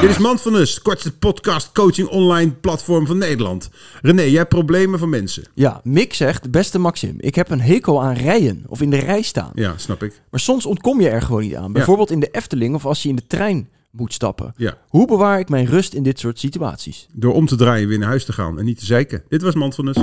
Dit is Mindfulness, de kortste podcast coaching online platform van Nederland. René, jij hebt problemen van mensen. Ja, Mick zegt, beste Maxim, ik heb een hekel aan rijden of in de rij staan. Ja, snap ik. Maar soms ontkom je er gewoon niet aan. Bijvoorbeeld in de Efteling of als je in de trein moet stappen. Ja. Hoe bewaar ik mijn rust in dit soort situaties? Door om te draaien weer naar huis te gaan en niet te zeiken. Dit was Mindfulness.